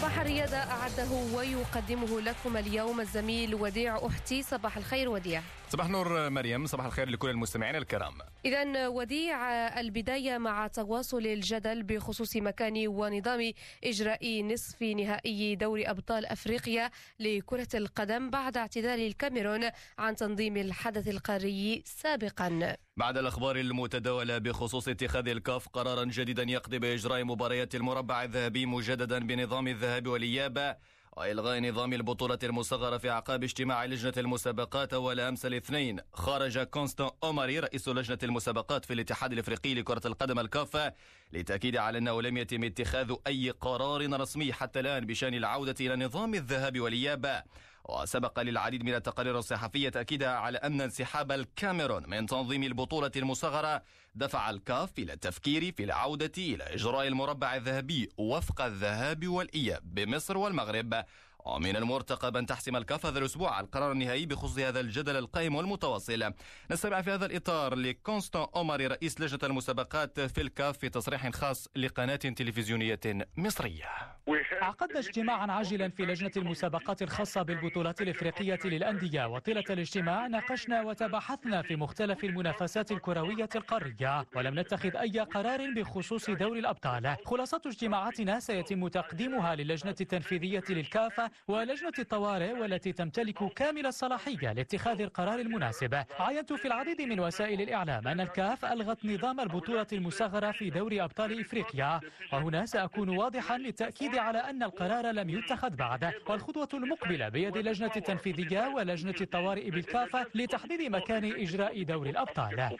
صباح الرياضة أعده ويقدمه لكم اليوم الزميل وديع أختي صباح الخير وديع. صباح النور مريم. صباح الخير لكل المستمعين الكرام. إذا وديع البداية مع تواصل الجدل بخصوص مكان ونظام إجراء نصف نهائي دوري أبطال أفريقيا لكرة القدم بعد اعتذار الكاميرون عن تنظيم الحدث القاري سابقا. بعد الأخبار المتداولة بخصوص اتخاذ الكاف قرارا جديدا يقضي بإجراء مباريات المربع الذهبي مجددا بنظام الذهاب والإياب وإلغاء نظام البطولة المصغرة في أعقاب اجتماع لجنة المسابقات أول أمس الاثنين خرج كونستان أوماري رئيس لجنة المسابقات في الاتحاد الإفريقي لكرة القدم الكافة لتأكيد على أنه لم يتم اتخاذ أي قرار رسمي حتى الآن بشأن العودة إلى نظام الذهاب والإياب. وسبق للعديد من التقارير الصحفية تأكيدها على أن انسحاب الكاميرون من تنظيم البطولة المصغرة دفع الكاف إلى التفكير في العودة إلى إجراء المربع الذهبي وفق الذهاب والإياب بمصر والمغرب. ومن المرتقب أن تحسم الكاف هذا الأسبوع القرار النهائي بخصوص هذا الجدل القائم والمتواصل نستمع في هذا الإطار لكونستان أوماري رئيس لجنة المسابقات في الكاف في تصريح خاص لقناة تلفزيونية مصرية. عقدنا اجتماعا عاجلا في لجنة المسابقات الخاصة بالبطولات الإفريقية للأندية. وطيلة الاجتماع ناقشنا وتباحثنا في مختلف المنافسات الكروية القارية. ولم نتخذ أي قرار بخصوص دوري الأبطال. خلاصة اجتماعاتنا سيتم تقديمها للجنة التنفيذية للكاف ولجنة الطوارئ والتي تمتلك كامل الصلاحية لاتخاذ القرار المناسب. عينت في العديد من وسائل الإعلام أن الكاف ألغت نظام البطولة المصغرة في دوري أبطال إفريقيا. وهنا سأكون واضحا للتأكيد على أن القرار لم يتخذ بعد والخطوة المقبلة بيد اللجنة التنفيذية ولجنة الطوارئ بالكافة لتحديد مكان إجراء دوري الأبطال.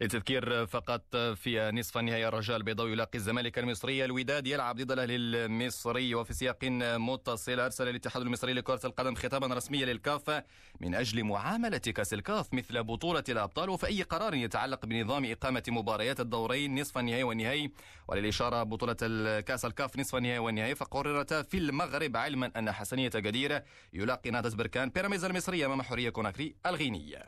للتذكير فقط في نصف النهائي الرجاء البيضاوي يلاقي الزمالك المصري الوداد يلعب ضد الأهلي المصري وفي سياق متصل. أرسل الاتحاد المصري لكرة القدم خطابا رسميا للكاف من أجل معاملة كأس الكاف مثل بطولة الأبطال وفي أي قرار يتعلق بنظام إقامة مباريات الدورين نصف النهائي والنهائي. وللإشارة بطولة الكأس الكاف نصف النهائي والنهائي فقررت في المغرب علما أن حسنية جديرة يلاقي نادس بركان بيراميدز المصرية أمام حرية كوناكري الغينية.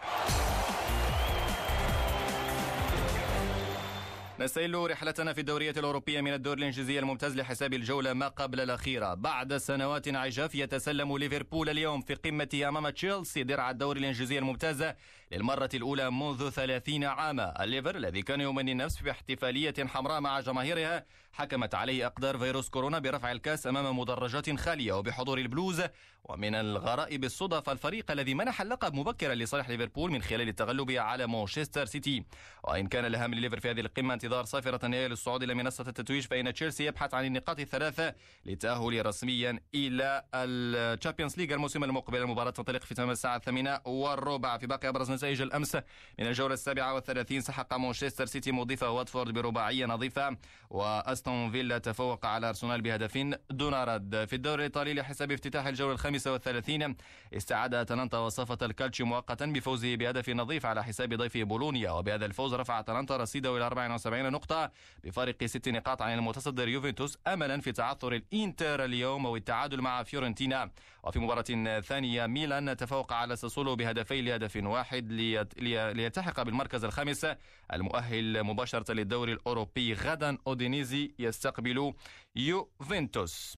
نسيل رحلتنا في الدورية الأوروبية من الدور الإنجليزي الممتاز لحساب الجولة ما قبل الأخيرة بعد سنوات عجاف يتسلم ليفربول اليوم في قمة أمام تشيلسي درع الدوري الإنجليزي الممتاز للمرة الأولى منذ ثلاثين عاما الليفر الذي كان يومني النفس باحتفالية حمراء مع جماهيرها حكمت عليه أقدار فيروس كورونا برفع الكأس أمام مدرجات خالية وبحضور البلوز. ومن غرائب الصدف الفريق الذي منح اللقب مبكرا لصالح ليفربول من خلال التغلب على مانشستر سيتي. وإن كان الأهم لليفر في هذه القمة انتظار صافرة النهاية للصعود إلى منصة التتويج فإن تشيلسي يبحث عن النقاط الثلاثة للتأهل رسميا إلى الشامبيونز ليج الموسم المقبل. المباراة تنطلق في تمام الساعة الثامنة والربع. في باقي أبرز نتائج الأمس من الجولة السابعة والثلاثين سحق مانشستر سيتي مضيفه واتفورد برباعية نظيفة وأستون فيلا تفوق على أرسنال بهدف دون رد. في الدوري الإيطالي لحساب افتتاح الجولة الخامسة والثلاثين استعاد أتلانتا وصافة الكالتشيو مؤقتا بفوزه بهدف نظيف على حساب ضيفه بولونيا. وبهذا الفوز رفع أتلانتا رصيده إلى 74 نقطة بفارق ست نقاط عن المتصدر يوفنتوس أملا في تعثر الإنتر اليوم والتعادل مع فيورنتينا. وفي مباراة ثانية ميلان تفوق على ساسولو بهدفين لهدف واحد ليلتحق بالمركز الخامس. المؤهل مباشرة للدوري الأوروبي غدا أودينيزي يستقبل يوفنتوس.